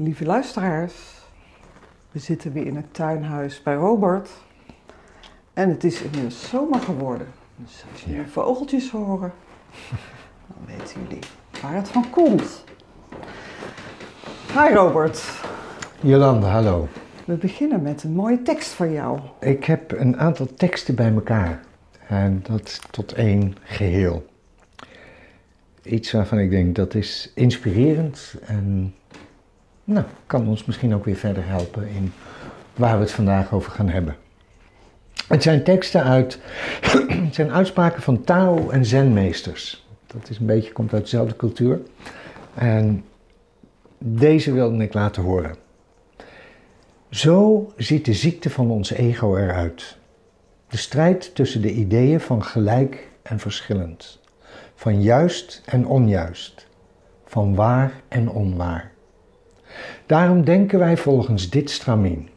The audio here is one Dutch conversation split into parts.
Lieve luisteraars, we zitten weer in het tuinhuis bij Robert. En het is inmiddels zomer geworden. Dus als jullie Ja. vogeltjes horen, dan weten jullie waar het van komt. Hi Robert, Jolande, hallo. we beginnen met een mooie tekst van jou. Ik heb een aantal teksten bij elkaar. En dat tot één geheel. Iets waarvan ik denk dat is inspirerend en nou, kan ons misschien ook weer verder helpen in waar we het vandaag over gaan hebben. Het zijn teksten uit, het zijn uitspraken van Tao en Zenmeesters. Dat is een beetje, komt uit dezelfde cultuur. En deze wilde ik laten horen. Zo ziet de ziekte van ons ego eruit. De strijd tussen de ideeën van gelijk en verschillend, van juist en onjuist, van waar en onwaar. Daarom denken wij volgens dit stramien.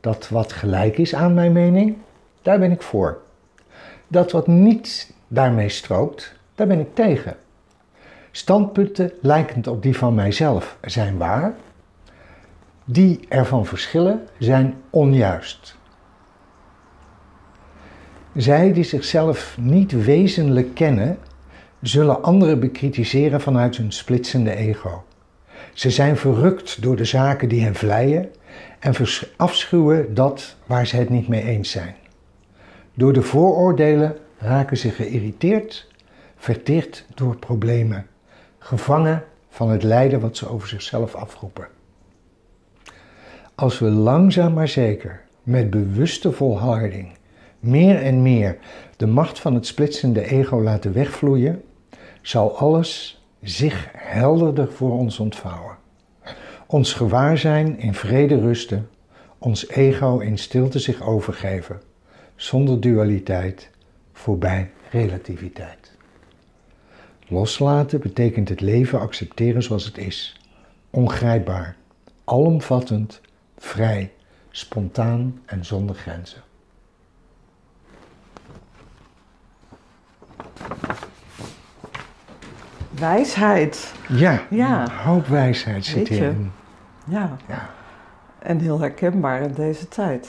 Dat wat gelijk is aan mijn mening, daar ben ik voor. Dat wat niet daarmee strookt, daar ben ik tegen. Standpunten lijkend op die van mijzelf zijn waar, die ervan verschillen zijn onjuist. Zij die zichzelf niet wezenlijk kennen, zullen anderen bekritiseren vanuit hun splitsende ego. Ze zijn verrukt door de zaken die hen vleien en afschuwen dat waar ze het niet mee eens zijn. Door de vooroordelen raken ze geïrriteerd, verteerd door problemen, gevangen van het lijden wat ze over zichzelf afroepen. Als we langzaam maar zeker, met bewuste volharding, meer en meer de macht van het splitsende ego laten wegvloeien, zal alles zich helderder voor ons ontvouwen. Ons gewaarzijn in vrede rusten, ons ego in stilte zich overgeven, zonder dualiteit, voorbij relativiteit. Loslaten betekent het leven accepteren zoals het is, ongrijpbaar, alomvattend, vrij, spontaan en zonder grenzen. Wijsheid, Ja, Ja. een hoop wijsheid zit hierin. ja. Ja. En heel herkenbaar in deze tijd.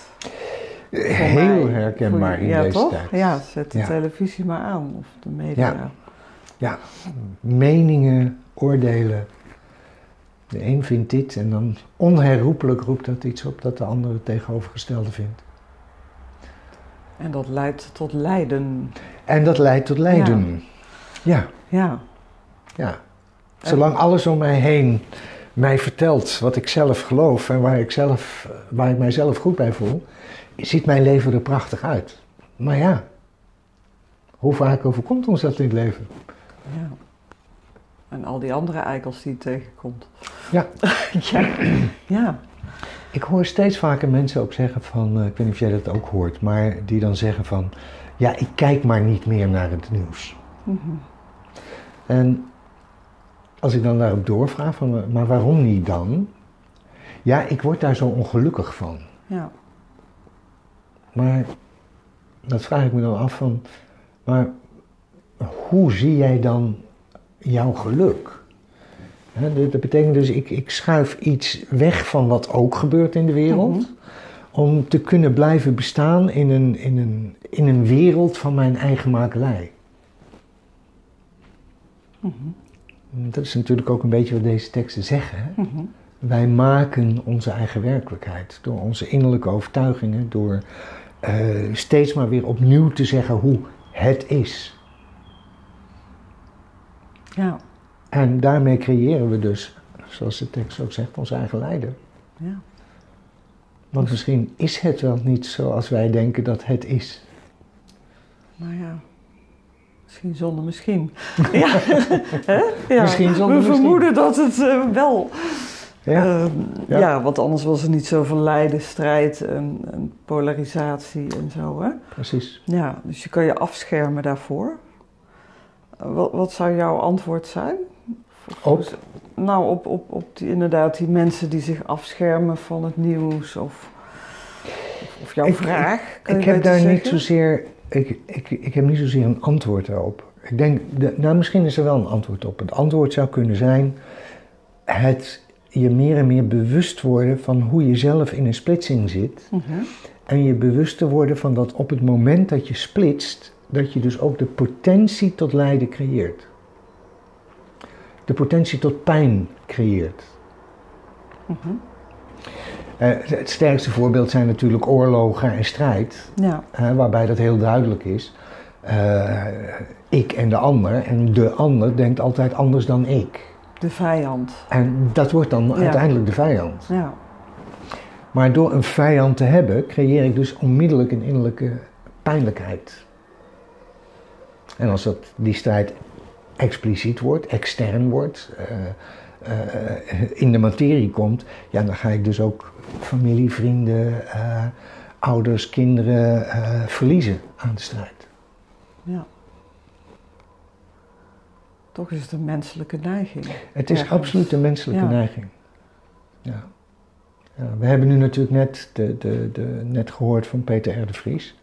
Voor Heel mij. herkenbaar Voor- in ja, deze toch? tijd. Ja, zet de Ja. televisie maar aan of de media. Ja. Ja, meningen, oordelen. De een vindt dit en dan onherroepelijk roept dat iets op dat de ander het tegenovergestelde vindt. En dat leidt tot lijden. En dat leidt tot lijden. Ja, Ja, ja. Zolang alles om mij heen mij vertelt wat ik zelf geloof en waar ik, zelf, waar ik mijzelf goed bij voel, ziet mijn leven er prachtig uit. Maar ja, hoe vaak overkomt ons dat in het leven? ja. En al die andere eikels die je tegenkomt. Ja. ja. ja. Ik hoor steeds vaker mensen ook zeggen van, eh, ik weet niet of jij dat ook hoort, maar die dan zeggen van, ja, ik kijk maar niet meer naar het nieuws. Mhm. En als ik dan daarop doorvraag van, maar waarom niet dan? Ja, ik word daar zo ongelukkig van. ja. Maar dat vraag ik me dan af van, maar hoe zie jij dan jouw geluk? Hè, dat betekent dus, ik, ik schuif iets weg van wat ook gebeurt in de wereld, Mhm. om te kunnen blijven bestaan in een, in, een, in een wereld van mijn eigen makelij. Mhm. Dat is natuurlijk ook een beetje wat deze teksten zeggen. Mhm. Wij maken onze eigen werkelijkheid door onze innerlijke overtuigingen, door eh, steeds maar weer opnieuw te zeggen hoe het is. Ja. En daarmee creëren we dus, zoals de tekst ook zegt, ons eigen lijden. ja. Want misschien is het wel niet zoals wij denken dat het is. Maar ja. Misschien zonder misschien. ja. Ja. Misschien zonder We misschien. vermoeden dat het eh, wel. Ja, Ehm, Ja. ja. want anders was er niet zoveel lijden, strijd en, en polarisatie en zo. Hè? precies. Ja, dus je kan je afschermen daarvoor. Eh, Wat, wat zou jouw antwoord zijn? Op? Nou, op, op, op die, inderdaad die mensen die zich afschermen van het nieuws of, of, jouw Ik- vraag. kan Ik heb daar niet zozeer, ik, ik, ik heb niet zozeer een antwoord daarop. Ik denk, de, nou misschien is er wel een antwoord op. Het antwoord zou kunnen zijn, het je meer en meer bewust worden van hoe je zelf in een splitsing zit. Mhm. En je bewust te worden van dat op het moment dat je splitst, dat je dus ook de potentie tot lijden creëert. De potentie tot pijn creëert. Eh, het sterkste voorbeeld zijn natuurlijk oorlogen en strijd, Ja, waarbij dat heel duidelijk is. Eh, ik en de ander, en de ander denkt altijd anders dan ik. de vijand. En dat wordt dan Ja. uiteindelijk de vijand. Ja, Maar door een vijand te hebben, creëer ik dus onmiddellijk een innerlijke pijnlijkheid. En als dat, die strijd expliciet wordt, extern wordt, eh, eh, in de materie komt, ja, dan ga ik dus ook familie, vrienden, eh, ouders, kinderen eh, verliezen aan de strijd. ja. Toch is het een menselijke neiging. Het is Ergens. absoluut een menselijke Ja. neiging. Ja. Ja, we hebben nu natuurlijk net, de, de, de, net gehoord van Peter R. de Vries.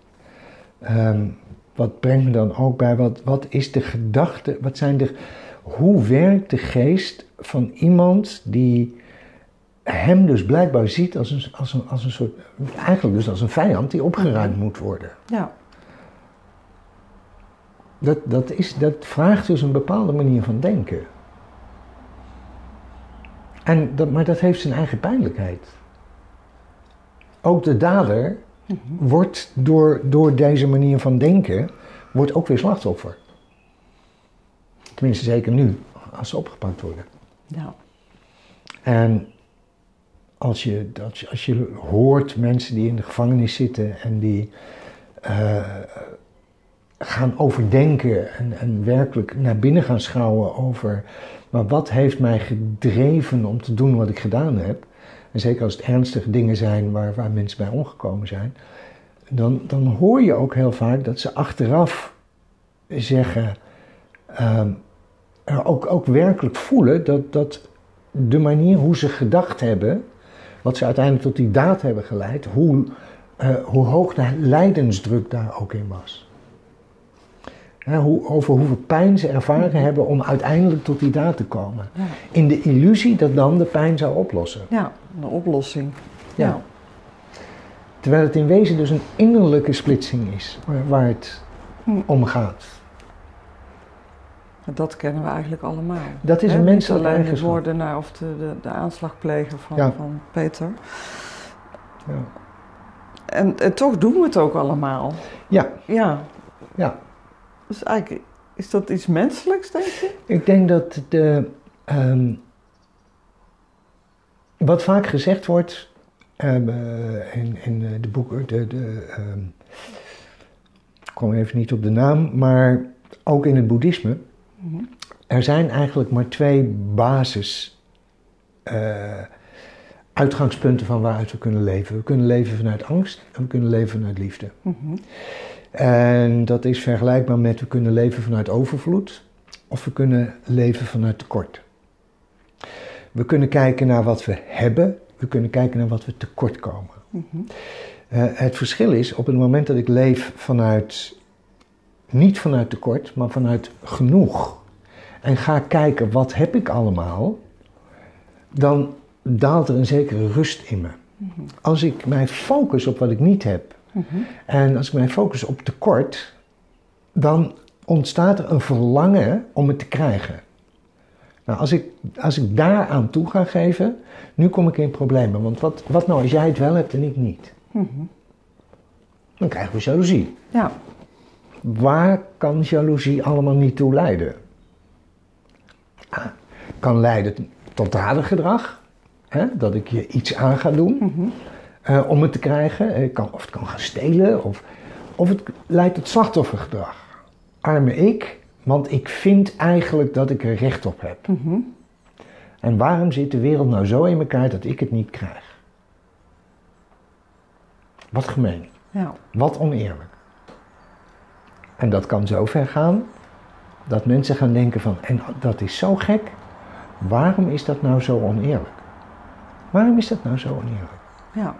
Ehm, wat brengt me dan ook bij, wat, wat is de gedachte, wat zijn de, hoe werkt de geest van iemand die hem dus blijkbaar ziet als een, als een, als een soort, eigenlijk dus als een vijand die opgeruimd moet worden. Ja, Dat, dat, is, dat vraagt dus een bepaalde manier van denken. En dat, maar dat heeft zijn eigen pijnlijkheid. Ook de dader wordt door, door deze manier van denken, wordt ook weer slachtoffer. Tenminste, zeker nu, als ze opgepakt worden. ja, En als je, als je, als je hoort mensen die in de gevangenis zitten en die eh, gaan overdenken en, en werkelijk naar binnen gaan schouwen over, maar wat heeft mij gedreven om te doen wat ik gedaan heb? En zeker als het ernstige dingen zijn waar, waar mensen bij omgekomen zijn, dan, dan hoor je ook heel vaak dat ze achteraf zeggen, ehm, ook, ook werkelijk voelen dat, dat de manier hoe ze gedacht hebben, wat ze uiteindelijk tot die daad hebben geleid, hoe, eh, hoe hoog de lijdensdruk daar ook in was. Hoe, over hoeveel pijn ze ervaren hebben om uiteindelijk tot die daad te komen. ja. In de illusie dat dan de pijn zou oplossen. ja, een oplossing. Ja. Ja. Terwijl het in wezen dus een innerlijke splitsing is waar, waar het Hm. om gaat. Dat kennen we eigenlijk allemaal. Dat is een niet menselijke alleen de eigenschap. moordenaar of de, de, de aanslagpleger van, Ja. van Peter. Ja. En, en toch doen we het ook allemaal. Ja, Ja. ja. Dus eigenlijk, is dat iets menselijks, denk je? Ik denk dat de, ehm, wat vaak gezegd wordt ehm, eh, in, in eh, de boeken, de, de, ehm, ik kom even niet op de naam, maar ook in het boeddhisme, Er zijn eigenlijk maar twee basis eh, uitgangspunten van waaruit we kunnen leven. We kunnen leven vanuit angst en we kunnen leven vanuit liefde. Mhm. En dat is vergelijkbaar met we kunnen leven vanuit overvloed of we kunnen leven vanuit tekort. We kunnen kijken naar wat we hebben, we kunnen kijken naar wat we tekort komen. Mhm. Eh, het verschil is op het moment dat ik leef vanuit, niet vanuit tekort, maar vanuit genoeg. En ga kijken wat heb ik allemaal, dan daalt er een zekere rust in me. Als ik mij focus op wat ik niet heb, Mhm. en als ik mij focus op tekort, dan ontstaat er een verlangen om het te krijgen. Nou, als ik, als ik daaraan toe ga geven, nu kom ik in problemen. Want wat, wat nou als jij het wel hebt en ik niet? Mhm. Dan krijgen we jaloezie. Ja. Waar kan jaloezie allemaal niet toe leiden? Ah, kan leiden tot dadergedrag. Hè? Dat ik je iets aan ga doen Mhm. eh, om het te krijgen. Eh, kan, of het kan gaan stelen. Of, of het leidt tot slachtoffergedrag. Arme ik, want ik vind eigenlijk dat ik er recht op heb. Mhm. En waarom zit de wereld nou zo in elkaar dat ik het niet krijg? Wat gemeen. Ja. Wat oneerlijk. En dat kan zo ver gaan dat mensen gaan denken van, en dat is zo gek, waarom is dat nou zo oneerlijk? Waarom is dat nou zo oneerlijk? Ja.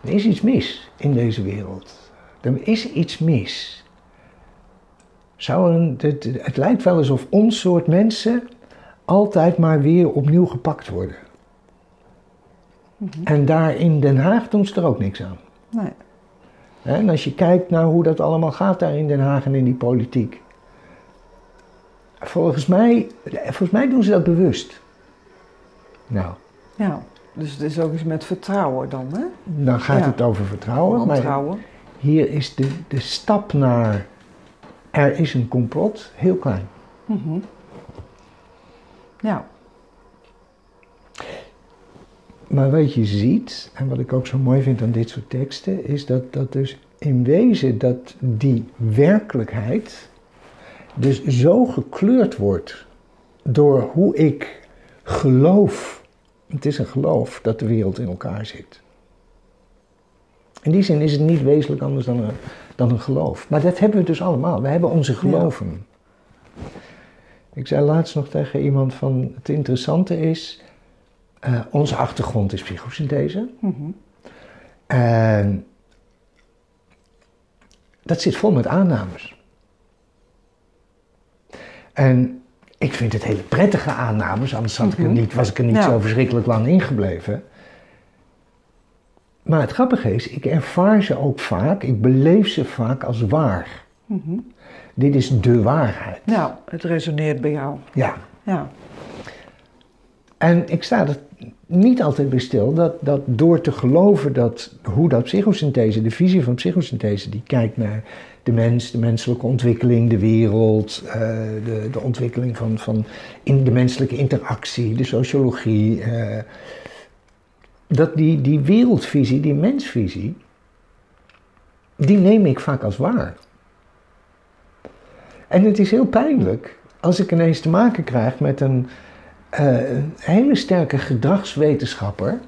Er is iets mis in deze wereld. Er is iets mis. Zou een, het, het lijkt wel alsof ons soort mensen altijd maar weer opnieuw gepakt worden. En daar in Den Haag doen ze er ook niks aan. Nee. En als je kijkt naar hoe dat allemaal gaat daar in Den Haag en in die politiek. Volgens mij, volgens mij doen ze dat bewust. Nou, Ja, dus het is ook iets met vertrouwen dan, hè? dan gaat Ja. het over vertrouwen. Maar Wantrouwen. hier is de, de stap naar er is een complot heel klein. Mhm. Ja. Maar wat je ziet, en wat ik ook zo mooi vind aan dit soort teksten, is dat, dat dus in wezen dat die werkelijkheid dus zo gekleurd wordt door hoe ik geloof, het is een geloof, dat de wereld in elkaar zit. In die zin is het niet wezenlijk anders dan een, dan een geloof. Maar dat hebben we dus allemaal. We hebben onze geloven. Ik zei laatst nog tegen iemand van het interessante is, eh, onze achtergrond is psychosynthese. En dat zit vol met aannames. En ik vind het hele prettige aannames, anders had ik er Mhm. niet, was ik er niet Ja. zo verschrikkelijk lang ingebleven. Maar het grappige is, ik ervaar ze ook vaak, ik beleef ze vaak als waar. Mhm. Dit is de waarheid. Nou, het resoneert bij jou. Ja. Ja. En ik sta er niet altijd bij dat, dat door te geloven dat hoe dat psychosynthese, de visie van psychosynthese, die kijkt naar de mens, de menselijke ontwikkeling, de wereld, eh, de, de ontwikkeling van, van in de menselijke interactie, de sociologie. eh, dat die, die wereldvisie, die mensvisie, die neem ik vaak als waar. En het is heel pijnlijk als ik ineens te maken krijg met een, eh, een hele sterke gedragswetenschapper.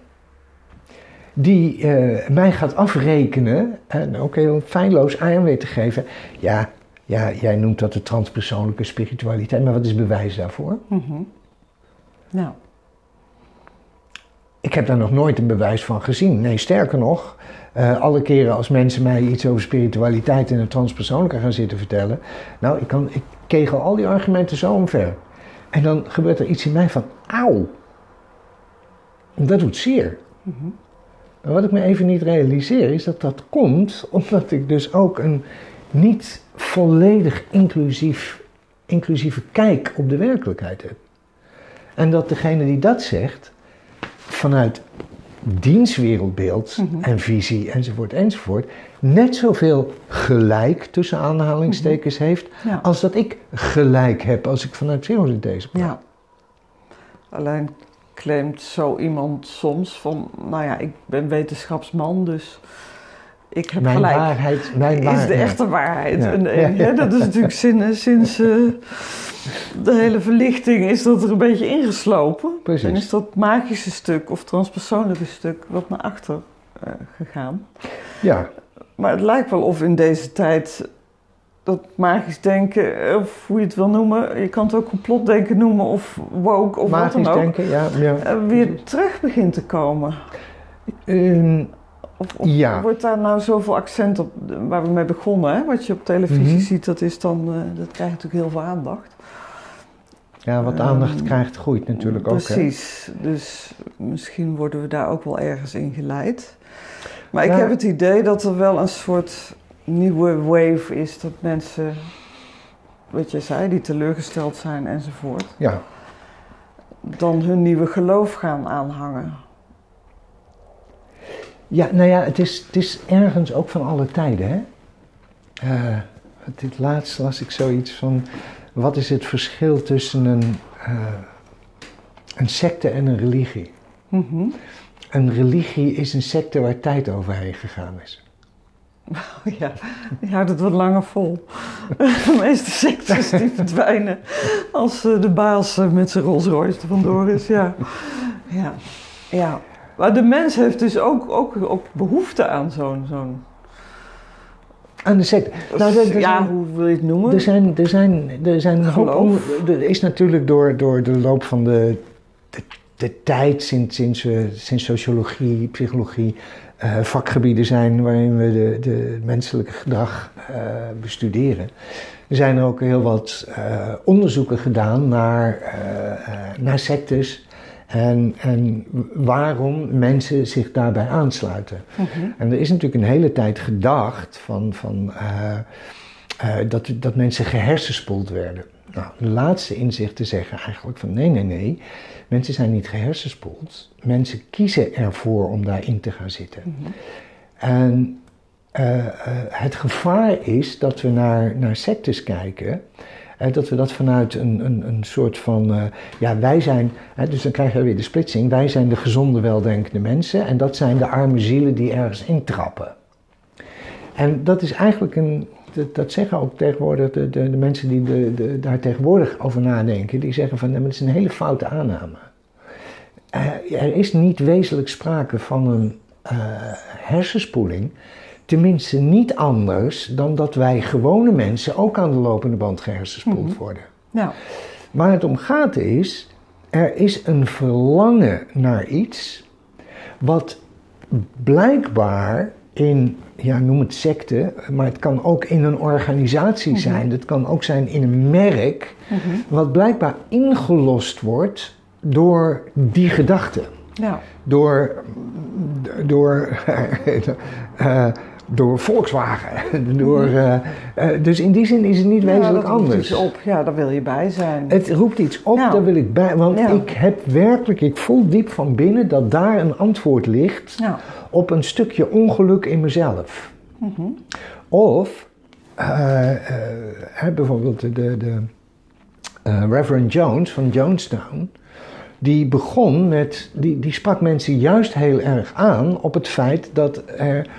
Die eh, mij gaat afrekenen en ook heel feilloos aan weet te geven. Ja, ja, jij noemt dat de transpersoonlijke spiritualiteit, maar wat is bewijs daarvoor? Mhm. Nou, Ik heb daar nog nooit een bewijs van gezien. Nee, sterker nog, eh, alle keren als mensen mij iets over spiritualiteit en het transpersoonlijke gaan zitten vertellen. Nou, ik, kan, ik kegel al die argumenten zo omver. En dan gebeurt er iets in mij van, auw. Dat doet zeer. Maar wat ik me even niet realiseer is dat dat komt omdat ik dus ook een niet volledig inclusief, inclusieve kijk op de werkelijkheid heb. En dat degene die dat zegt, vanuit diens wereldbeeld en visie enzovoort enzovoort, net zoveel gelijk tussen aanhalingstekens heeft ja. als dat ik gelijk heb als ik vanuit psychosynthese praat. Ja. Alleen claimt zo iemand soms van, nou ja, ik ben wetenschapsman, dus ik heb Mijn gelijk. waarheid, mijn is waarheid. de echte waarheid. Ja. En, en, Ja. hè, dat is natuurlijk sinds, sinds eh, de hele verlichting is dat er een beetje ingeslopen. Precies. En is dat magische stuk of transpersoonlijke stuk wat naar achter eh, gegaan. Ja, Maar het lijkt wel of in deze tijd dat magisch denken, of hoe je het wil noemen, je kan het ook complotdenken noemen of woke of wat dan ook, denken, ja. ja. eh, weer terug begint te komen. Ehm, Of, of Ja. wordt daar nou zoveel accent op, waar we mee begonnen, hè? wat je op televisie Mhm. ziet, dat, is dan, eh, dat krijgt natuurlijk heel veel aandacht. Ja, wat Ehm, aandacht krijgt, groeit natuurlijk ook. Precies, dus misschien worden we daar ook wel ergens in geleid. Maar ik heb het idee dat er wel een soort nieuwe wave is dat mensen, wat je zei, die teleurgesteld zijn enzovoort, Ja, dan hun nieuwe geloof gaan aanhangen. Ja, nou ja, het is, het is ergens ook van alle tijden, hè. Eh, dit laatst las ik zoiets van... Wat is het verschil tussen een, eh, een secte en een religie? Mhm. Een religie is een secte waar tijd overheen gegaan is. Oh ja, die houdt het wat langer vol. De meeste sectes die verdwijnen als eh, de baas eh, met zijn Rolls Royce er vandoor is. Ja. Ja. ja. Maar de mens heeft dus ook, ook, ook behoefte aan zo'n... zo'n Aan de secte. Nou, er, er ja, zijn, hoe wil je het noemen? er zijn, er zijn, er zijn Geloof. Er is natuurlijk door, door de loop van de, de de tijd sinds, sinds, we, sinds sociologie, psychologie uh, vakgebieden zijn waarin we de, de menselijke gedrag uh, bestuderen. Er zijn er ook heel wat uh, onderzoeken gedaan naar, naar sectes en, en waarom mensen zich daarbij aansluiten. Mm-hmm. En er is natuurlijk een hele tijd gedacht van, van, dat, dat mensen gehersenspoeld werden. Nou, de laatste inzicht te zeggen eigenlijk van nee, nee, nee. Mensen zijn niet gehersenspoeld. Mensen kiezen ervoor om daarin te gaan zitten. Mhm. En uh, het gevaar is dat we naar, naar sectes kijken. Dat we dat vanuit een, een, een soort van. ja, wij zijn. dus dan krijg je weer de splitsing. Wij zijn de gezonde, weldenkende mensen. En dat zijn de arme zielen die ergens intrappen. En dat is eigenlijk een, dat, zeggen ook tegenwoordig de, de, de mensen die de, de, daar tegenwoordig over nadenken. Die zeggen van, dat is een hele foute aanname. Uh, er is niet wezenlijk sprake van een uh, hersenspoeling. Tenminste niet anders dan dat wij gewone mensen ook aan de lopende band gehersenspoeld mm worden. Nou. Waar het om gaat is, er is een verlangen naar iets wat blijkbaar in, ja, noem het secte, maar het kan ook in een organisatie mhm. zijn. Het kan ook zijn in een merk, mhm. wat blijkbaar ingelost wordt door die gedachte. Ja. Door, door, uh, door Volkswagen. door, uh, uh, dus in die zin is het niet ja, wezenlijk anders. Iets op. Ja, daar wil je bij zijn. Het roept iets op, nou. daar wil ik bij. Want ik heb werkelijk, ik voel diep van binnen dat daar een antwoord ligt op een stukje ongeluk in mezelf. Mm -hmm. Of bijvoorbeeld de, de, de Reverend Jones van Jonestown die begon met, die, die sprak mensen juist heel erg aan op het feit dat er uh,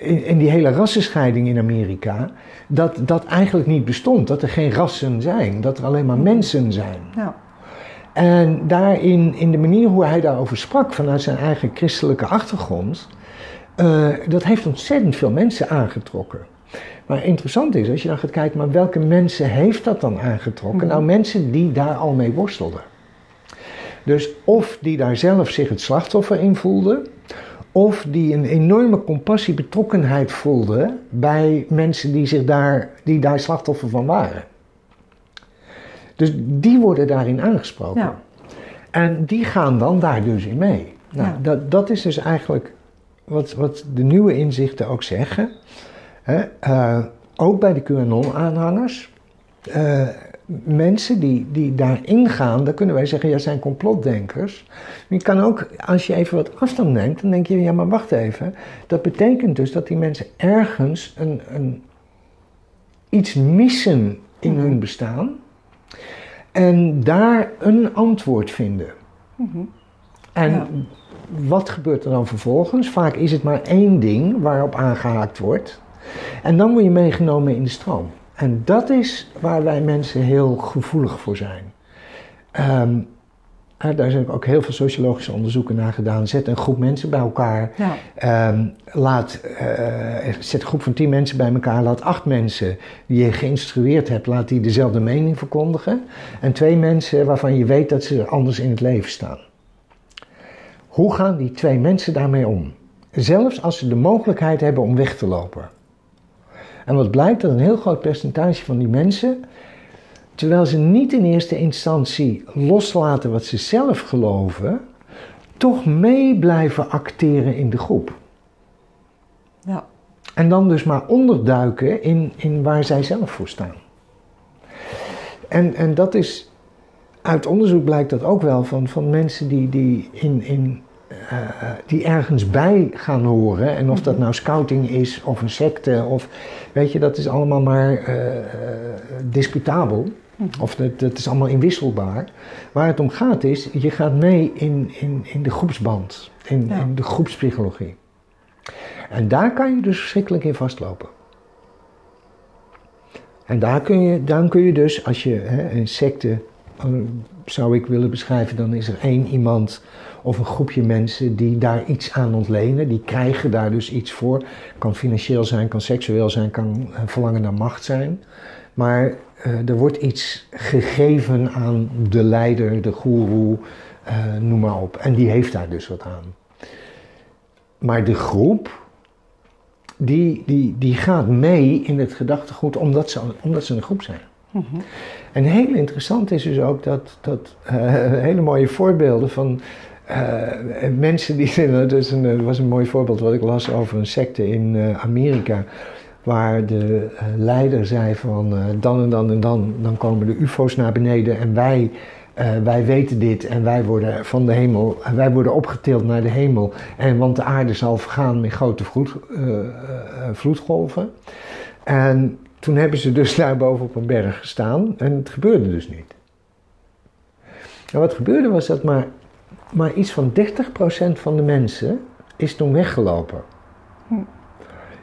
in, in, die hele rassenscheiding in Amerika, dat dat eigenlijk niet bestond. Dat er geen rassen zijn, dat er alleen maar mensen zijn. Ja. En daarin, in de manier hoe hij daarover sprak vanuit zijn eigen christelijke achtergrond, uh, dat heeft ontzettend veel mensen aangetrokken. Maar interessant is, als je dan gaat kijken, maar welke mensen heeft dat dan aangetrokken? Mhm. Nou, mensen die daar al mee worstelden. Dus of die daar zelf zich het slachtoffer in voelden, of die een enorme compassie, betrokkenheid voelden bij mensen die, zich daar, die daar slachtoffer van waren. Dus die worden daarin aangesproken. Ja. En die gaan dan daar dus in mee. Nou, dat, dat is dus eigenlijk wat, wat de nieuwe inzichten ook zeggen. Uh, ook bij de QAnon-aanhangers. Uh, mensen die, die daarin gaan, dan kunnen wij zeggen, ja, zijn complotdenkers. Maar je kan ook, als je even wat afstand neemt, dan denk je, ja, maar wacht even. Dat betekent dus dat die mensen ergens een, een, iets missen in hun bestaan. En daar een antwoord vinden. Mm En wat gebeurt er dan vervolgens? Vaak is het maar één ding waarop aangehaakt wordt. En dan word je meegenomen in de stroom. En dat is waar wij mensen heel gevoelig voor zijn. Um, daar zijn ook heel veel sociologische onderzoeken naar gedaan. Zet een groep mensen bij elkaar. Ja. Um, laat, uh, zet een groep van tien mensen bij elkaar. Laat acht mensen die je geïnstrueerd hebt, laat die dezelfde mening verkondigen. En twee mensen waarvan je weet dat ze anders in het leven staan. Hoe gaan die twee mensen daarmee om? Zelfs als ze de mogelijkheid hebben om weg te lopen. En wat blijkt dat een heel groot percentage van die mensen, terwijl ze niet in eerste instantie loslaten wat ze zelf geloven, toch mee blijven acteren in de groep. Ja. En dan dus maar onderduiken in, in waar zij zelf voor staan. En, en dat is, uit onderzoek blijkt dat ook wel van, van mensen die, die in, in uh, die ergens bij gaan horen. En of dat nou scouting is of een secte of weet je, dat is allemaal maar uh, discutabel. Mhm. Of dat, dat is allemaal inwisselbaar. Waar het om gaat is, je gaat mee in, in, in de groepsband, in, in de groepspsychologie. En daar kan je dus verschrikkelijk in vastlopen. En daar kun je, dan kun je dus, als je hè, een secte zou ik willen beschrijven, dan is er één iemand of een groepje mensen die daar iets aan ontlenen. Die krijgen daar dus iets voor. Kan financieel zijn, kan seksueel zijn, kan verlangen naar macht zijn. Maar eh, er wordt iets gegeven aan de leider, de goeroe, eh, noem maar op. En die heeft daar dus wat aan. Maar de groep, die, die, die gaat mee in het gedachtegoed omdat ze, omdat ze een groep zijn. En heel interessant is dus ook dat, dat eh, hele mooie voorbeelden van eh, mensen die. Dus een, was een mooi voorbeeld wat ik las over een secte in eh, Amerika. Waar de leider zei van dan en dan en dan, dan komen de UFO's naar beneden en wij, wij weten dit en wij worden van de hemel, wij worden opgetild naar de hemel. En want de aarde zal vergaan met grote vloed, vloedgolven. En toen hebben ze dus daar boven op een berg gestaan en het gebeurde dus niet. En wat gebeurde was dat maar, maar iets van 30% van de mensen is toen weggelopen. Hm.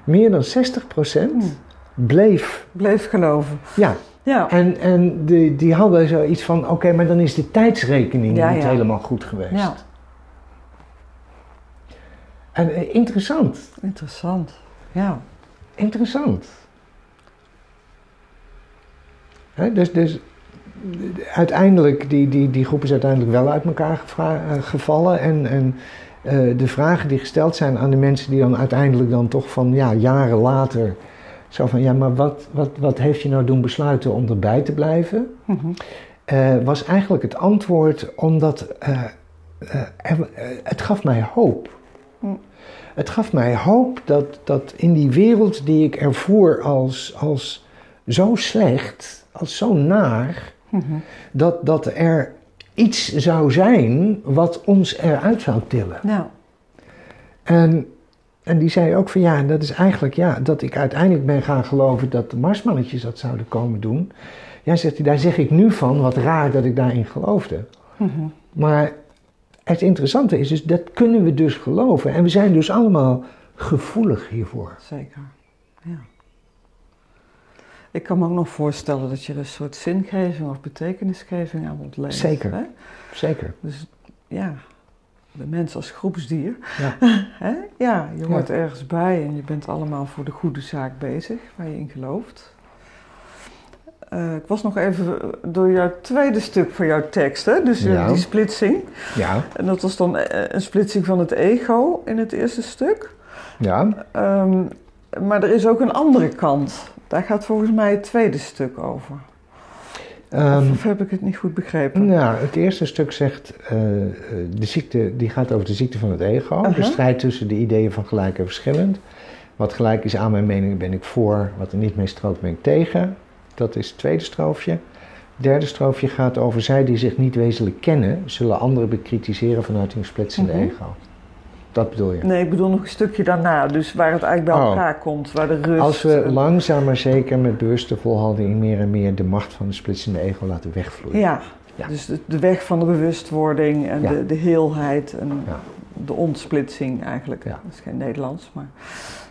Meer dan 60% bleef. Bleef geloven. Ja, Ja. en, en die, die hadden zoiets van: oké, maar dan is de tijdsrekening Ja, niet ja. helemaal goed geweest. ja. En eh, interessant, Interessant. Ja. interessant. Dus, dus uiteindelijk, die, die, die groep is uiteindelijk wel uit elkaar eh, gevallen. En, en eh, de vragen die gesteld zijn aan de mensen die dan uiteindelijk dan toch van ja, jaren later. Zo van ja, maar wat, wat, wat heeft je nou doen besluiten om erbij te blijven? Mhm. eh, was eigenlijk het antwoord omdat het gaf mij hoop. Hm. Het gaf mij hoop dat, dat in die wereld die ik ervoer als, als zo slecht, als zo naar, dat, dat er iets zou zijn wat ons eruit zou tillen. Ja. En, en die zei ook van ja, dat is eigenlijk ja, dat ik uiteindelijk ben gaan geloven dat de marsmannetjes dat zouden komen doen. Ja, zegt hij, daar zeg ik nu van, wat raar dat ik daarin geloofde. Maar het interessante is dus, dat kunnen we dus geloven. En we zijn dus allemaal gevoelig hiervoor. Zeker. Ja. Ik kan me ook nog voorstellen dat je er een soort zingeving of betekenisgeving aan ontleent. Zeker. Hè? Zeker. Dus ja, de mens als groepsdier. Ja. Hè? Ja, je hoort ergens bij en je bent allemaal voor de goede zaak bezig, waar je in gelooft. Eh, ik was nog even door jouw tweede stuk van jouw tekst, hè? dus eh, Ja. die splitsing. Ja. En dat was dan eh, een splitsing van het ego in het eerste stuk. Ja. Ehm, maar er is ook een andere kant. Daar gaat volgens mij het tweede stuk over. Ehm, of heb ik het niet goed begrepen? nou, het eerste stuk zegt, eh, eh, de ziekte, die gaat over de ziekte van het ego. De strijd tussen de ideeën van gelijk en verschillend. Wat gelijk is aan mijn mening ben ik voor, wat er niet mee strookt ben ik tegen. Dat is het tweede stroofje. Het derde stroofje gaat over zij die zich niet wezenlijk kennen, zullen anderen bekritiseren vanuit hun splitsende Mhm. ego. Dat bedoel je? Nee, ik bedoel nog een stukje daarna. Dus waar het eigenlijk bij Oh. elkaar komt. Waar de rust... Als we langzaam maar zeker met bewuste volhouding meer en meer de macht van de splitsende ego laten wegvloeien. Ja, Ja. dus de, de weg van de bewustwording en Ja. de, de heelheid en Ja. de ontsplitsing eigenlijk. Dat is geen Nederlands, maar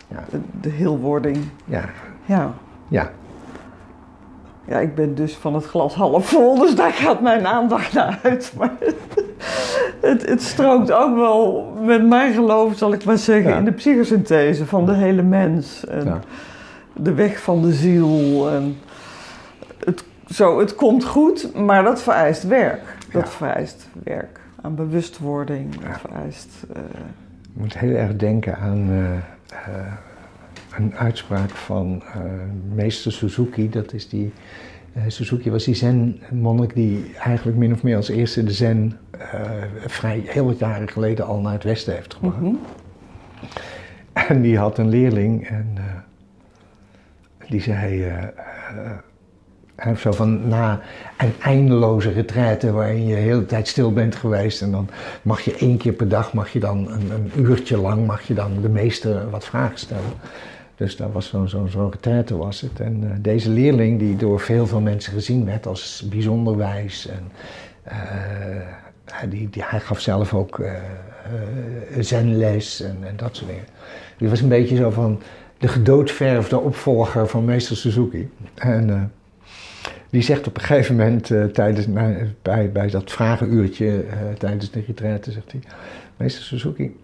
Ja. de, de heelwording. Ja, Ja. ja, ja, ik ben dus van het glas half vol, dus daar gaat mijn aandacht naar uit. Maar het, het strookt ook wel met mijn geloof, zal ik maar zeggen, Ja. in de psychosynthese van de hele mens. En Ja. de weg van de ziel. En het, zo, het komt goed, maar dat vereist werk. Dat Ja. vereist werk aan bewustwording. Dat vereist... eh, ik moet heel erg denken aan eh, eh, een uitspraak van eh, meester Suzuki. Dat is die, eh, Suzuki was die zen-monnik die eigenlijk min of meer als eerste de zen eh, vrij heel wat jaren geleden al naar het westen heeft gebracht. mhm. En die had een leerling en die zei, hij heeft zo van na een eindeloze retraite waarin je de hele tijd stil bent geweest en dan mag je één keer per dag, mag je dan een, een uurtje lang, mag je dan de meester wat vragen stellen. Dus dat was zo'n zo'n retraite was het. En eh, deze leerling die door veel veel mensen gezien werd als bijzonder wijs en eh, hij- die, hij gaf zelf ook eh, zenles en, en dat soort dingen. Die was een beetje zo van de gedoodverfde opvolger van meester Suzuki. En die zegt op een gegeven moment tijdens, bij, bij dat vragenuurtje tijdens de retraite, zegt hij, meester Suzuki,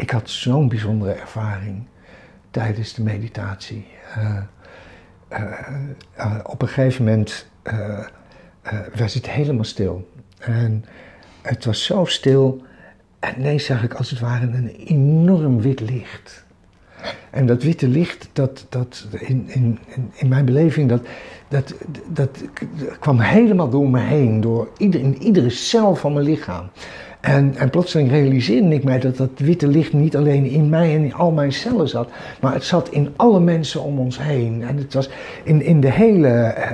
ik had zo'n bijzondere ervaring tijdens de meditatie. Eh, eh, eh, op een gegeven moment was het helemaal stil. En het was zo stil. En ineens zag ik als het ware een enorm wit licht. En dat witte licht, dat, dat in, in, in- in mijn beleving, dat, dat, dat kwam helemaal door me heen. Door ieder, in iedere cel van mijn lichaam. En, en plotseling realiseerde ik mij dat dat witte licht niet alleen in mij en in al mijn cellen zat, maar het zat in alle mensen om ons heen. En het was in, in de hele, eh,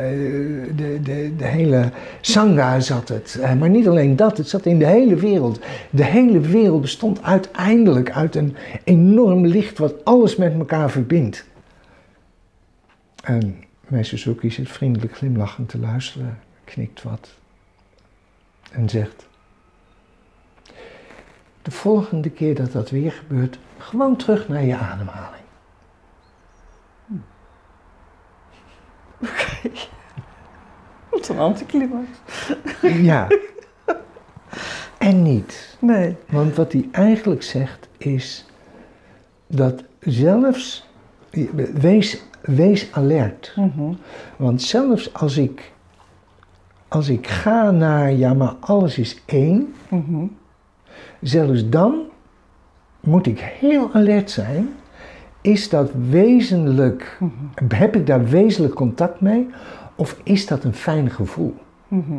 de, de, de hele sangha zat het. Eh, Maar niet alleen dat, het zat in de hele wereld. De hele wereld bestond uiteindelijk uit een enorm licht wat alles met elkaar verbindt. En meester Suzuki zit vriendelijk glimlachend te luisteren, knikt wat en zegt... De volgende keer dat dat weer gebeurt, gewoon terug naar je ademhaling. Wat een anticlimax. Ja. en niet. Nee. Want wat hij eigenlijk zegt is dat zelfs, wees, wees alert. Mhm. Want zelfs als ik, als ik ga naar, ja maar alles is één, Mhm. Zelfs dan moet ik heel alert zijn. Is dat wezenlijk, heb ik daar wezenlijk contact mee? Of is dat een fijn gevoel? Mhm.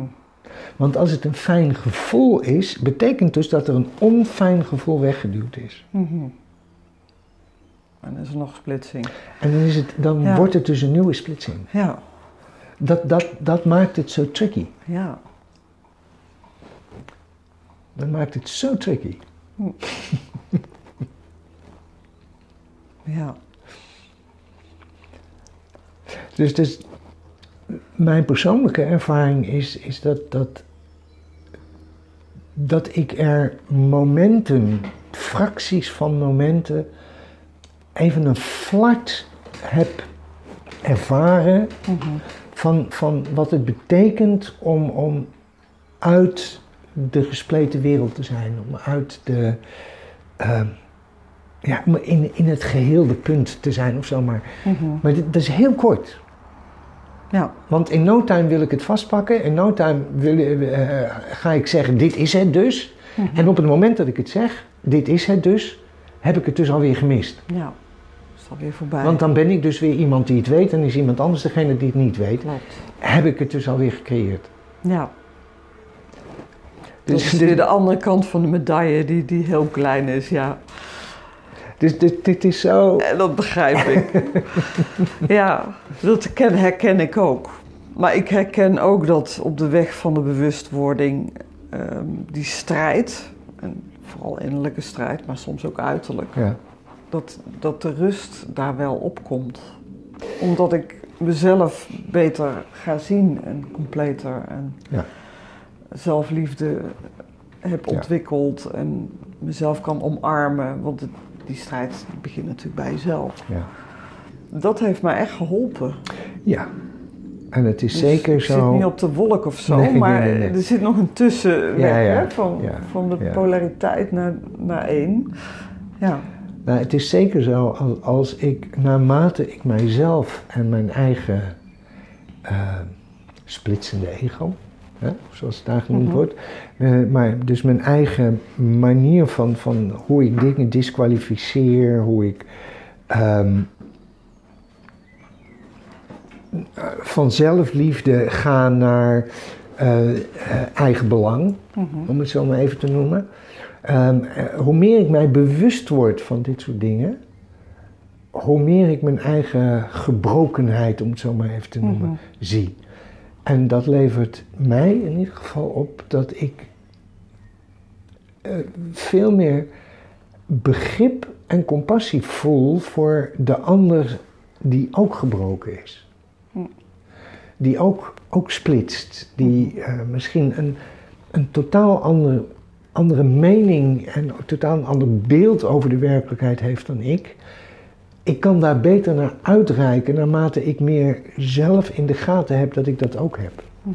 Want als het een fijn gevoel is, betekent dus dat er een onfijn gevoel weggeduwd is. Mhm. En dan is er nog splitsing. En dan, is het, dan Ja. wordt het dus een nieuwe splitsing. Ja. Dat, dat, dat maakt het zo tricky. Ja. Dat maakt het zo tricky. Ja. Dus, dus mijn persoonlijke ervaring is, is dat, dat, dat ik er momenten, fracties van momenten, even een flart heb ervaren Mhm. van, van wat het betekent om, om uit de gespleten wereld te zijn, om uit de, ehm, ja, om in, in het geheel de punt te zijn of zo maar. Mhm. Maar dit, dat is heel kort. Ja. Want in no time wil ik het vastpakken. In no time wil, eh, ga ik zeggen, dit is het dus. Mhm. En op het moment dat ik het zeg, dit is het dus, heb ik het dus alweer gemist. Ja. Is alweer voorbij. Want dan ben ik dus weer iemand die het weet en is iemand anders degene die het niet weet. Klopt. Heb ik het dus alweer gecreëerd. Ja. Dus, weer de andere kant van de medaille die, die heel klein is, ja. dus dit, dit is zo... En dat begrijp ik. ja, dat herken, herken ik ook. Maar ik herken ook dat op de weg van de bewustwording ehm, die strijd, en vooral innerlijke strijd, maar soms ook uiterlijk, Ja, dat, dat de rust daar wel opkomt. Omdat ik mezelf beter ga zien en completer en Ja. Zelfliefde heb ontwikkeld en mezelf kan omarmen. Want het- die strijd begint natuurlijk bij jezelf. ja. Dat heeft mij echt geholpen. ja. En het is Dus zeker ik zo... zit niet op de wolk of zo, Nee, maar nee, nee. er zit nog een tussenweg Ja, ja. Hè, van, Ja, van de polariteit naar, naar één. Ja. Nou, het is zeker zo als, als ik, naarmate ik mijzelf en mijn eigen eh, splitsende ego, hè, zoals het daar genoemd Mhm. wordt, eh, maar dus mijn eigen manier van, van hoe ik dingen disqualificeer, hoe ik ehm, van zelfliefde ga naar eh, eigen belang, Mhm. om het zo maar even te noemen. Ehm, eh, hoe meer ik mij bewust word van dit soort dingen, hoe meer ik mijn eigen gebrokenheid, om het zo maar even te noemen, Mhm. zie. En dat levert mij in ieder geval op dat ik eh, veel meer begrip en compassie voel voor de ander die ook gebroken is. Die ook, ook splitst, die eh, misschien een, een totaal andere, andere mening en een totaal ander beeld over de werkelijkheid heeft dan ik. Ik kan daar beter naar uitreiken naarmate ik meer zelf in de gaten heb dat ik dat ook heb. Mhm.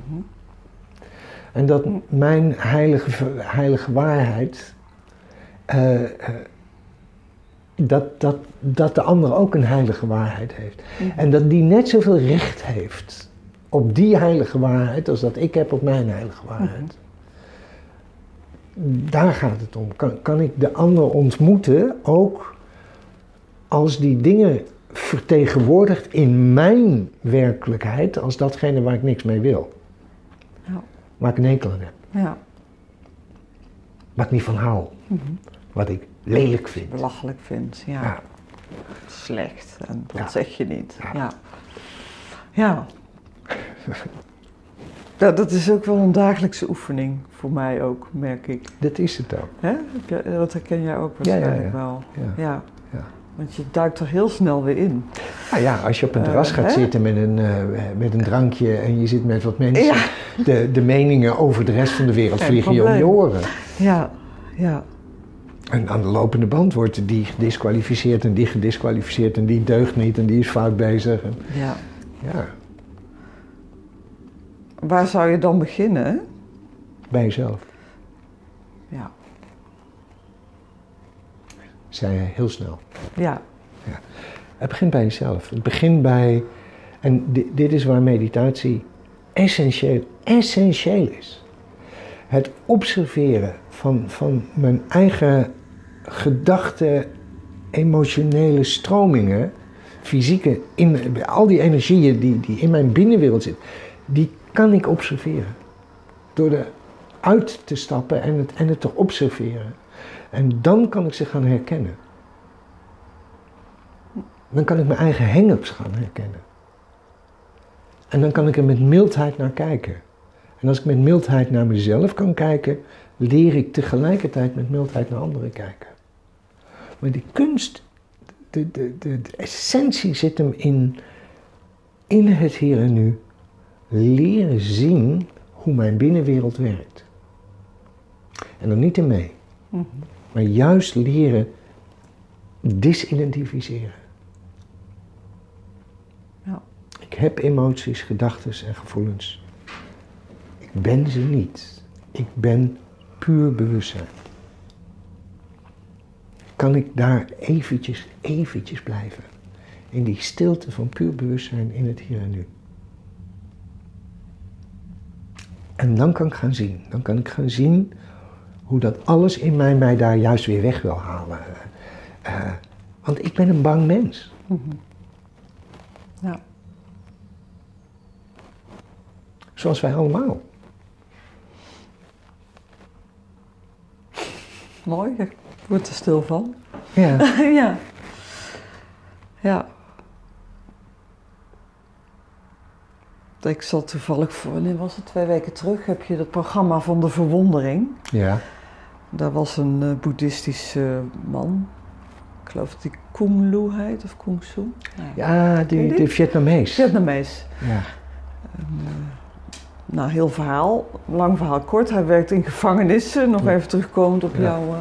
En dat mijn heilige, heilige waarheid, eh, eh, dat, dat, dat de ander ook een heilige waarheid heeft. Mhm. En dat die net zoveel recht heeft op die heilige waarheid als dat ik heb op mijn heilige waarheid. Daar gaat het om. Kan, kan ik de ander ontmoeten ook als die dingen vertegenwoordigt in mijn werkelijkheid als datgene waar ik niks mee wil. Ja. Waar ik een hekel aan heb. Ja. Waar ik niet van hou. Mhm. Wat ik lelijk vind. Belachelijk vindt, ja. Ja. Slecht. En dat zeg je niet. Ja. Ja. Ja, dat is ook wel een dagelijkse oefening voor mij ook, merk ik. Dat is het ook. Hè? Dat herken jij ook waarschijnlijk ja. wel. Ja. Ja. Want je duikt er heel snel weer in. Nou ja, als je op een Eh, terras gaat zitten met een, eh, met een drankje en je zit met wat mensen, Ja. de, de meningen over de rest van de wereld Geen vliegen je om je oren. Ja, ja. En aan de lopende band wordt die gedisqualificeerd en die gedisqualificeerd en die deugt niet en die is fout bezig. En, ja. ja, Waar zou je dan beginnen? bij jezelf, Ja. Zei hij heel snel. Ja. Het begint bij jezelf. Het begint bij, en di- dit is waar meditatie essentieel, essentieel is. Het observeren van, van mijn eigen gedachten, emotionele stromingen, fysieke, in, al die energieën die, die in mijn binnenwereld zitten, die kan ik observeren. Door eruit te stappen en het, en het te observeren. En dan kan ik ze gaan herkennen. Dan kan ik mijn eigen hang-ups gaan herkennen. En dan kan ik er met mildheid naar kijken. En als ik met mildheid naar mezelf kan kijken, leer ik tegelijkertijd met mildheid naar anderen kijken. Maar die kunst, de, de, de, essentie zit hem in, in het hier en nu. Leren zien hoe mijn binnenwereld werkt. En dan niet in mee, Mhm. Maar juist leren disidentificeren. Ja. Ik heb emoties, gedachten en gevoelens. Ik ben ze niet. Ik ben puur bewustzijn. Kan ik daar eventjes, eventjes blijven? In die stilte van puur bewustzijn in het hier en nu. En dan kan ik gaan zien. Dan kan ik gaan zien hoe dat alles in mij mij daar juist weer weg wil halen. Eh, want ik ben een bang mens. Mhm. Ja. Zoals wij allemaal. Mooi, ik word er stil van. Ja. ja. Ja. Ik zat toevallig voor, was het? Twee weken terug heb je het programma van de verwondering. ja. Daar was een eh, boeddhistische man. Ik geloof dat hij Kung Lu heet of Kung Su. Ja, Ken die, die? de Vietnamees. Vietnamees. Ja. Nou, heel verhaal. Lang verhaal kort. Hij werkt in gevangenissen. Nog Ja. even terugkomend op Ja. jouw... eh.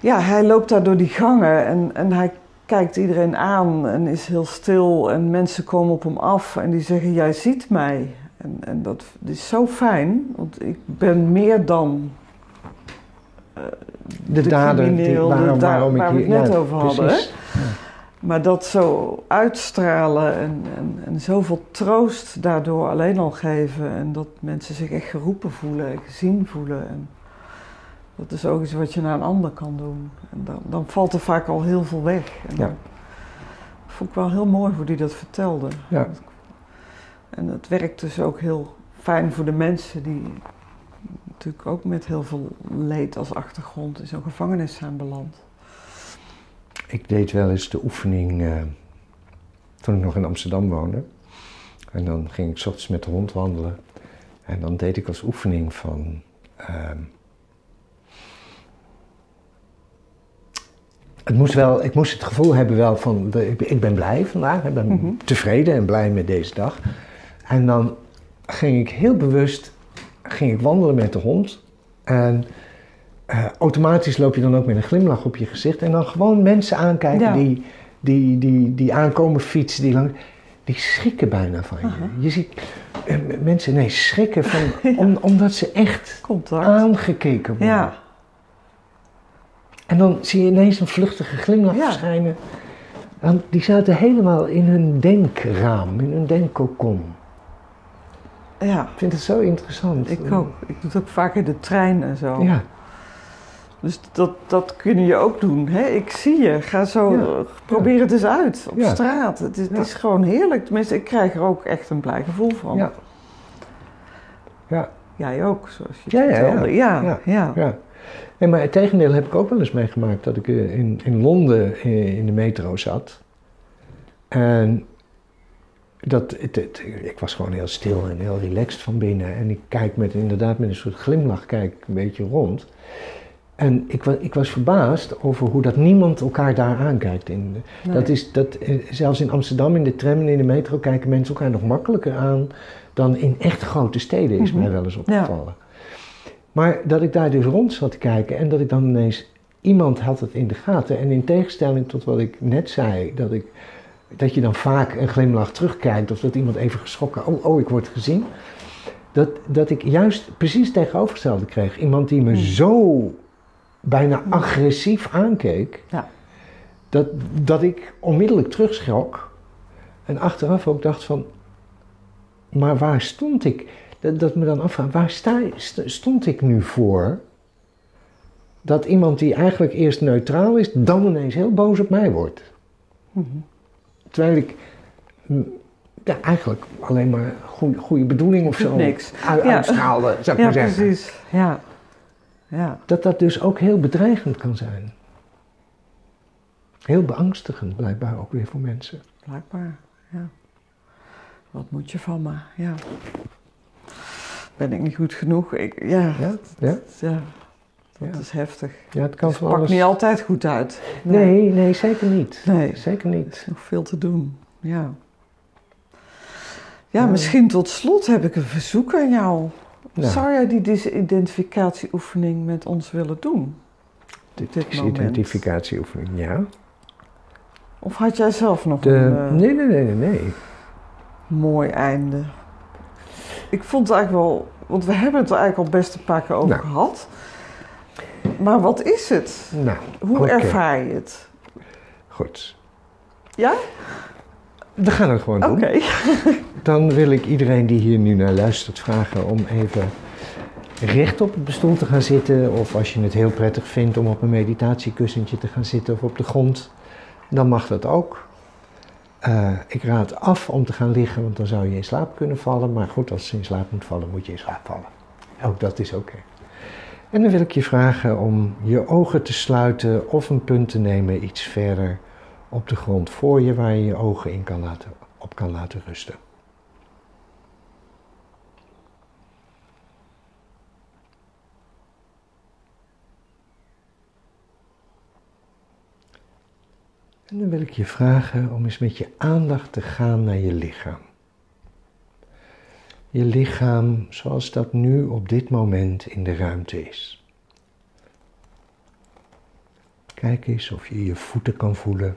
Ja, hij loopt daar door die gangen en, en hij kijkt iedereen aan en is heel stil. En mensen komen op hem af en die zeggen, jij ziet mij. En, en dat is zo fijn, want ik ben meer dan eh, De, dader, die, de waarom, waarom ik waar we hier... het net ja, over hadden. Maar dat zo uitstralen en, en, en zoveel troost daardoor alleen al geven. En dat mensen zich echt geroepen voelen en gezien voelen. En dat is ook iets wat je naar een ander kan doen. En dan, dan valt er vaak al heel veel weg. En Ja. dan vond ik wel heel mooi hoe hij dat vertelde. Ja. En het werkt dus ook heel fijn voor de mensen die natuurlijk ook met heel veel leed als achtergrond in zo'n gevangenis zijn beland. Ik deed wel eens de oefening eh, toen ik nog in Amsterdam woonde. En dan ging ik 's ochtends met de hond wandelen. En dan deed ik als oefening van... ehm, het moest wel, ik moest het gevoel hebben wel van, de- ik ben- ik ben blij vandaag, ik ben Mhm. tevreden en blij met deze dag. En dan ging ik heel bewust ging ik wandelen met de hond. En eh, automatisch loop je dan ook met een glimlach op je gezicht. En dan gewoon mensen aankijken Ja. die, die, die, die aankomen fietsen, die lang, die schrikken bijna van je. Aha. Je ziet eh, mensen nee, schrikken van, om, omdat ze echt Contact. aangekeken worden. Ja, En dan zie je ineens een vluchtige glimlach verschijnen. Want die zaten helemaal in hun denkraam, in hun denkkokon. Ja, Ik vind het zo interessant. ik ook. Ik doe het ook vaak in de trein en zo. Ja, Dus dat, dat kun je ook doen. Hè? Ik zie je. Ga zo, Ja. probeer het eens uit op straat. Het is, het is gewoon heerlijk. Tenminste, ik krijg er ook echt een blij gevoel van. ja. Ja, Jij ook, zoals je Ja, vertelde. Ja, ja. ja. ja. Nee, maar het tegendeel heb ik ook wel eens meegemaakt. Dat ik eh, in, in Londen eh, in de metro zat. En dat, het, het- ik was gewoon heel stil en heel relaxed van binnen. En ik kijk met, inderdaad met een soort glimlach kijk een beetje rond. En ik, ik was verbaasd over hoe dat niemand elkaar daar aankijkt. In, Nee. dat is, dat, eh, zelfs in Amsterdam in de tram en in de metro kijken mensen elkaar nog makkelijker aan dan in echt grote steden, is Mhm. mij wel eens opgevallen. Maar dat ik daar dus rond zat te kijken en dat ik dan ineens, iemand had het in de gaten. En in tegenstelling tot wat ik net zei, dat, ik, dat je dan vaak een glimlach terugkijkt of dat iemand even geschrokken, oh, oh ik word gezien. Dat, dat ik juist precies tegenovergestelde kreeg. Iemand die me Mhm. zo bijna agressief aankeek, Ja. dat, dat ik onmiddellijk terugschrok. En achteraf ook dacht van, maar waar stond ik? Dat, dat me dan afvraag, waar sta, st- stond ik nu voor? Dat iemand die eigenlijk eerst neutraal is, dan ineens heel boos op mij wordt. Mhm. Terwijl ik mm, ja, eigenlijk alleen maar goede, goede bedoeling of zo Niks. uit- Ja. uitstraalde, zou ik Ja, maar zeggen. precies. Ja. Ja. Dat dat dus ook heel bedreigend kan zijn. Heel beangstigend blijkbaar ook weer voor mensen. Blijkbaar, ja. Wat moet je van me? Ja. Ben ik niet goed genoeg? Ik, ja, Ja? Ja? ja, dat Ja. is heftig. Ja, het kan van pakt alles... niet altijd goed uit. Nee, nee, zeker niet. Nee. Zeker Er niet. is nog veel te doen, ja. Ja, misschien tot slot heb ik een verzoek aan jou. Nou, Zou jij die disidentificatieoefening met ons willen doen? dit dit is moment. identificatieoefening, ja. Of had jij zelf nog De, een eh, nee, nee, nee, nee, nee. mooi einde? Ik vond het eigenlijk wel... Want we hebben het er eigenlijk al best een paar keer over Nou. gehad. Maar wat is het? Nou, Hoe oké. ervaar je het? Goed. Ja? We gaan het gewoon Oké. doen. Dan wil ik iedereen die hier nu naar luistert vragen om even recht op het stoel te gaan zitten. Of als je het heel prettig vindt om op een meditatiekussentje te gaan zitten of op de grond, dan mag dat ook. Eh, ik raad af om te gaan liggen, want dan zou je in slaap kunnen vallen. Maar goed, als je in slaap moet vallen, moet je in slaap vallen. Ook dat is oké. En dan wil ik je vragen om je ogen te sluiten of een punt te nemen iets verder op de grond voor je, waar je je ogen in kan laten, op kan laten rusten. En dan wil ik je vragen om eens met je aandacht te gaan naar je lichaam. Je lichaam zoals dat nu op dit moment in de ruimte is. Kijk eens of je je voeten kan voelen.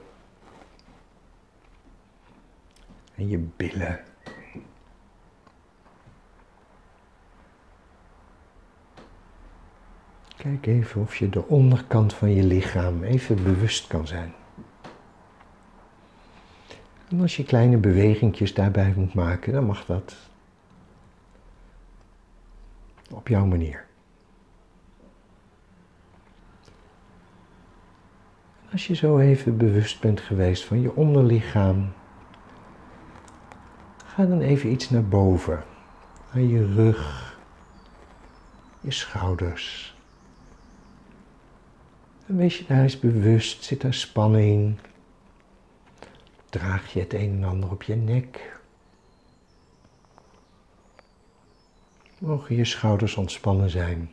En je billen. Kijk even of je de onderkant van je lichaam even bewust kan zijn. En als je kleine bewegingjes daarbij moet maken, dan mag dat op jouw manier. Als je zo even bewust bent geweest van je onderlichaam, ga dan even iets naar boven. Naar je rug, je schouders. En wees je daar eens bewust, zit daar spanning? Draag je het een en ander op je nek? Mogen je schouders ontspannen zijn?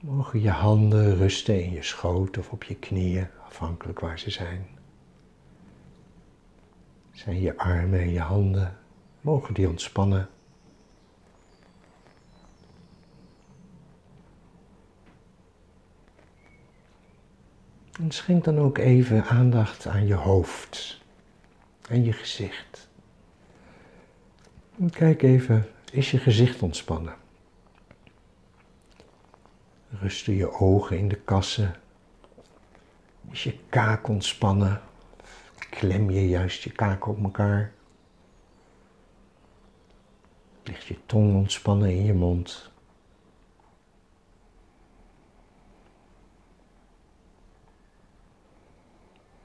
Mogen je handen rusten in je schoot of op je knieën, afhankelijk waar ze zijn. Zijn je armen en je handen, mogen die ontspannen? En schenk dan ook even aandacht aan je hoofd en je gezicht. Kijk even, is je gezicht ontspannen? Rusten je ogen in de kassen. Is je kaak ontspannen? Klem je juist je kaak op elkaar? Ligt je tong ontspannen in je mond?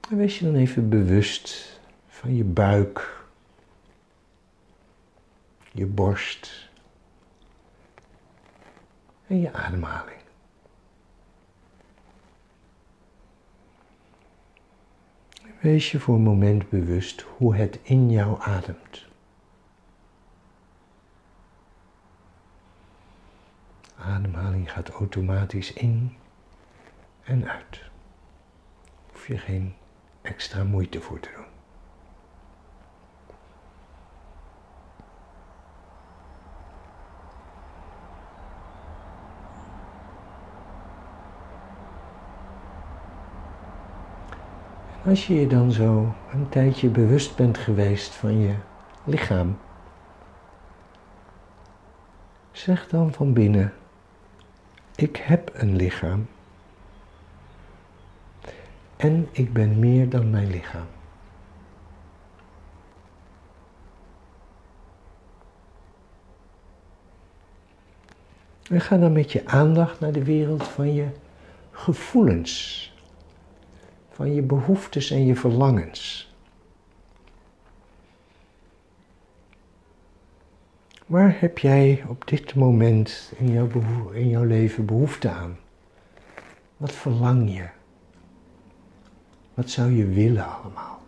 En wees je dan even bewust van je buik, je borst en je ademhaling. Wees je voor een moment bewust hoe het in jou ademt. Ademhaling gaat automatisch in en uit. Hoef je geen extra moeite voor te doen. Als je je dan zo een tijdje bewust bent geweest van je lichaam, zeg dan van binnen, ik heb een lichaam en ik ben meer dan mijn lichaam. En ga dan met je aandacht naar de wereld van je gevoelens van je behoeftes en je verlangens. Waar heb jij op dit moment in jouw, in jouw leven behoefte aan? Wat verlang je? Wat zou je willen allemaal?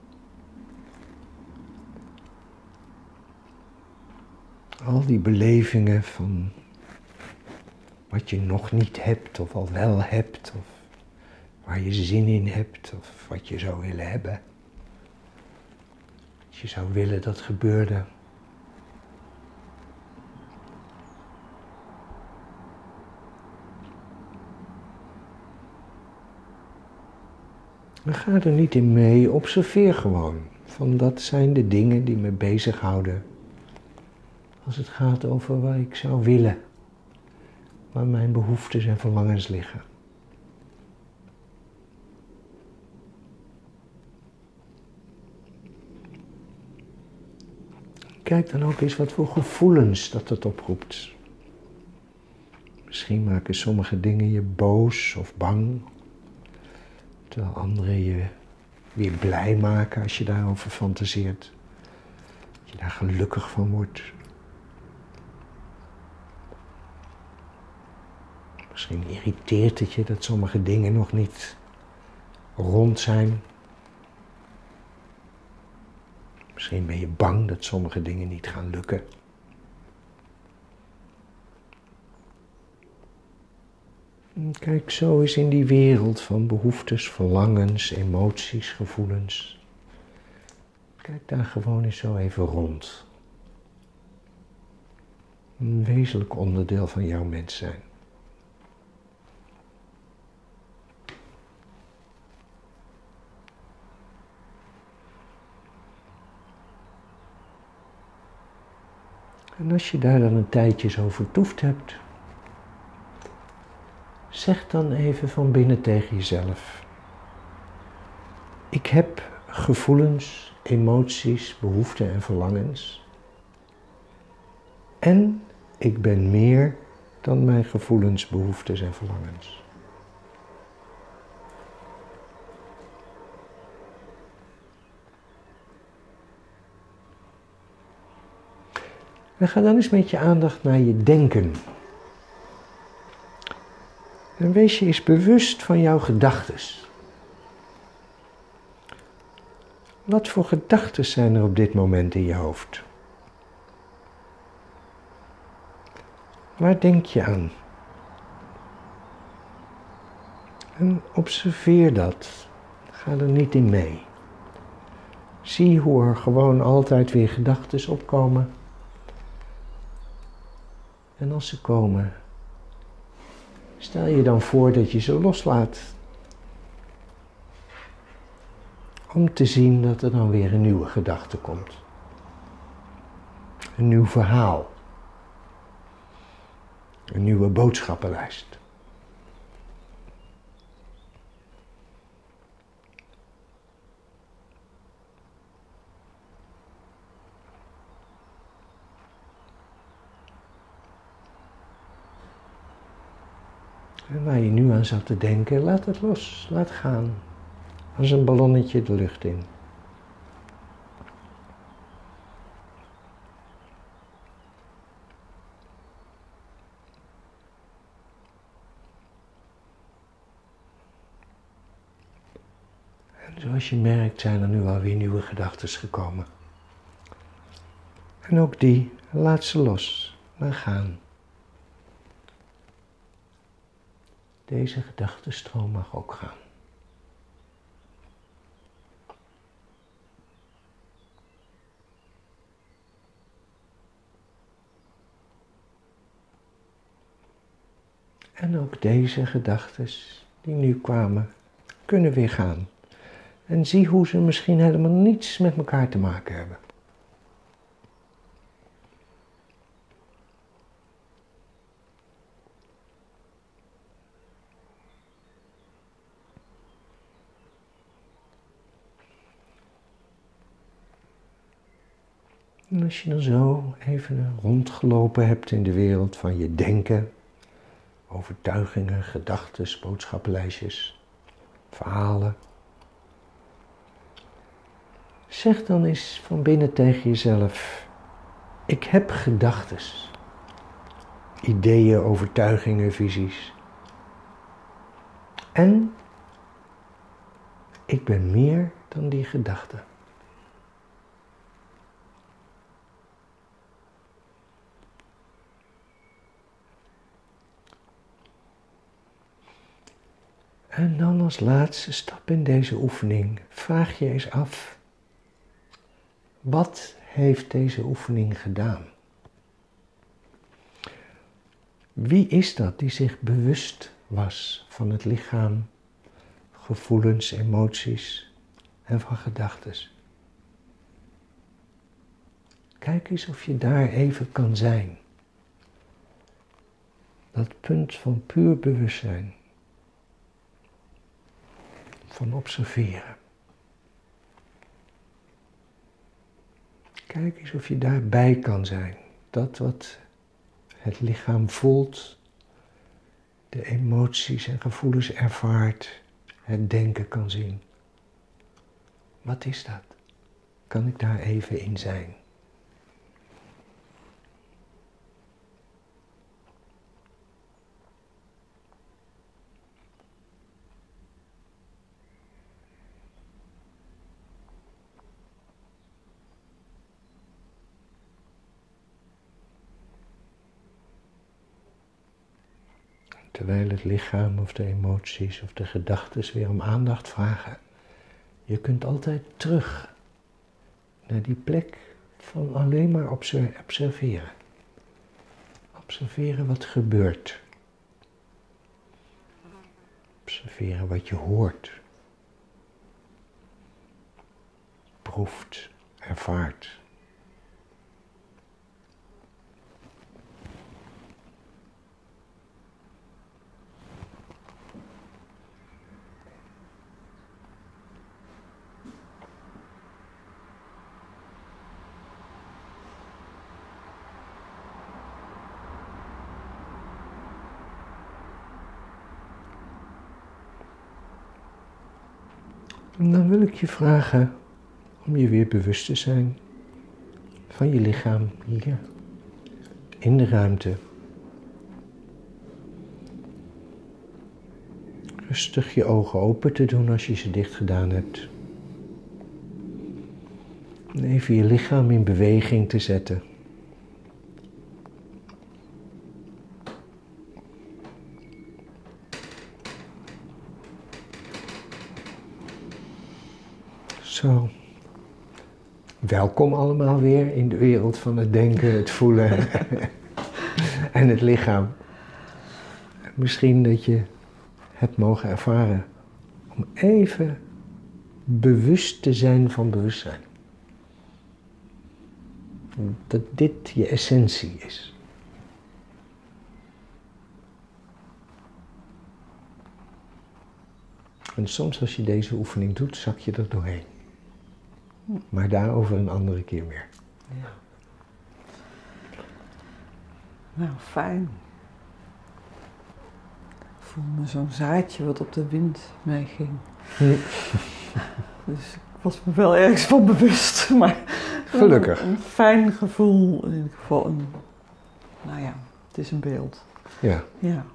Al die belevingen van wat je nog niet hebt of al wel hebt of waar je zin in hebt of wat je zou willen hebben. Als je zou willen dat gebeurde. Maar ga er niet in mee, observeer gewoon. Van dat zijn de dingen die me bezighouden. Als het gaat over wat ik zou willen. Waar mijn behoeftes en verlangens liggen. Kijk dan ook eens wat voor gevoelens dat het oproept. Misschien maken sommige dingen je boos of bang, terwijl andere je weer blij maken als je daarover fantaseert. Dat je daar gelukkig van wordt. Misschien irriteert het je dat sommige dingen nog niet rond zijn. Misschien ben je bang dat sommige dingen niet gaan lukken. Kijk zo eens in die wereld van behoeftes, verlangens, emoties, gevoelens. Kijk daar gewoon eens zo even rond. Een wezenlijk onderdeel van jouw mens zijn. En als je daar dan een tijdje zo vertoefd hebt, zeg dan even van binnen tegen jezelf. Ik heb gevoelens, emoties, behoeften en verlangens. En ik ben meer dan mijn gevoelens, behoeftes en verlangens. En ga dan eens met je aandacht naar je denken. En wees je eens bewust van jouw gedachten. Wat voor gedachten zijn er op dit moment in je hoofd? Waar denk je aan? En observeer dat. Ga er niet in mee. Zie hoe er gewoon altijd weer gedachten opkomen en als ze komen, stel je dan voor dat je ze loslaat. Om te zien dat er dan weer een nieuwe gedachte komt. Een nieuw verhaal. Een nieuwe boodschappenlijst. En waar je nu aan zat te denken, laat het los, laat gaan. Als een ballonnetje de lucht in. En zoals je merkt zijn er nu alweer nieuwe gedachten gekomen. En ook die, laat ze los, laat gaan. Deze gedachtenstroom mag ook gaan. En ook deze gedachten die nu kwamen, kunnen weer gaan. En zie hoe ze misschien helemaal niets met elkaar te maken hebben. En als je dan zo even rondgelopen hebt in de wereld van je denken, overtuigingen, gedachten, boodschappenlijstjes, verhalen. Zeg dan eens van binnen tegen jezelf: Ik heb gedachten, ideeën, overtuigingen, visies. En ik ben meer dan die gedachten. En dan als laatste stap in deze oefening vraag je eens af, wat heeft deze oefening gedaan? Wie is dat die zich bewust was van het lichaam, gevoelens, emoties en van gedachten? Kijk eens of je daar even kan zijn. Dat punt van puur bewustzijn van observeren. Kijk eens of je daarbij kan zijn. Dat wat het lichaam voelt, de emoties en gevoelens ervaart, het denken kan zien. Wat is dat? Kan ik daar even in zijn? Terwijl het lichaam of de emoties of de gedachten weer om aandacht vragen. Je kunt altijd terug naar die plek van alleen maar observeren. Observeren wat gebeurt. Observeren wat je hoort. Proeft, ervaart. En dan wil ik je vragen om je weer bewust te zijn van je lichaam hier in de ruimte. Rustig je ogen open te doen als je ze dicht gedaan hebt. En even je lichaam in beweging te zetten. Zo. Welkom allemaal weer in de wereld van het denken, het voelen en het lichaam. Misschien dat je hebt mogen ervaren om even bewust te zijn van bewustzijn. Dat dit je essentie is. En soms als je deze oefening doet, zak je er doorheen. Maar daarover een andere keer meer. Ja. Nou, fijn. voel me zo'n zaadje wat op de wind meeging. Hm. Dus ik was me wel ergens van bewust. Maar Gelukkig. Een, een fijn gevoel, in ieder geval. Een, nou ja, het is een beeld. Ja, Ja,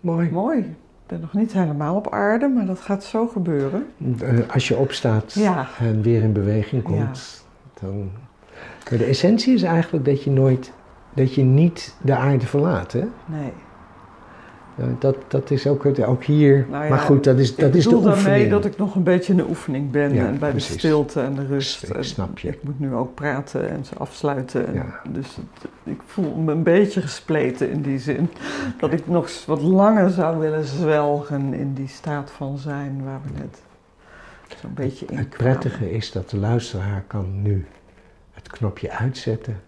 mooi. mooi. Ik ben nog niet helemaal op aarde, maar dat gaat zo gebeuren. Eh, Als je opstaat Ja. en weer in beweging komt, dan... Maar de essentie is eigenlijk dat je nooit, dat je niet de aarde verlaat, hè? Nee. Eh, Dat, dat is ook, ook hier. Nou ja, maar goed, dat is, dat ik is de bedoel oefening. daarmee dat ik nog een beetje in de oefening ben. Ja, en bij precies. de stilte en de rust. Ik snap je. Ik moet nu ook praten en ze afsluiten. En Ja. Dus het- ik voel me een beetje gespleten in die zin. Dat ik nog wat langer zou willen zwelgen in die staat van zijn waar we net zo'n beetje in Het prettige is dat de luisteraar kan nu het knopje uitzetten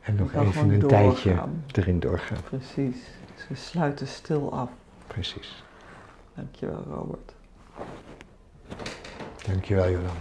en nog even een tijdje erin doorgaan. Precies. We sluiten stil af. Precies. Dankjewel, Robert. Dankjewel, Jolanda.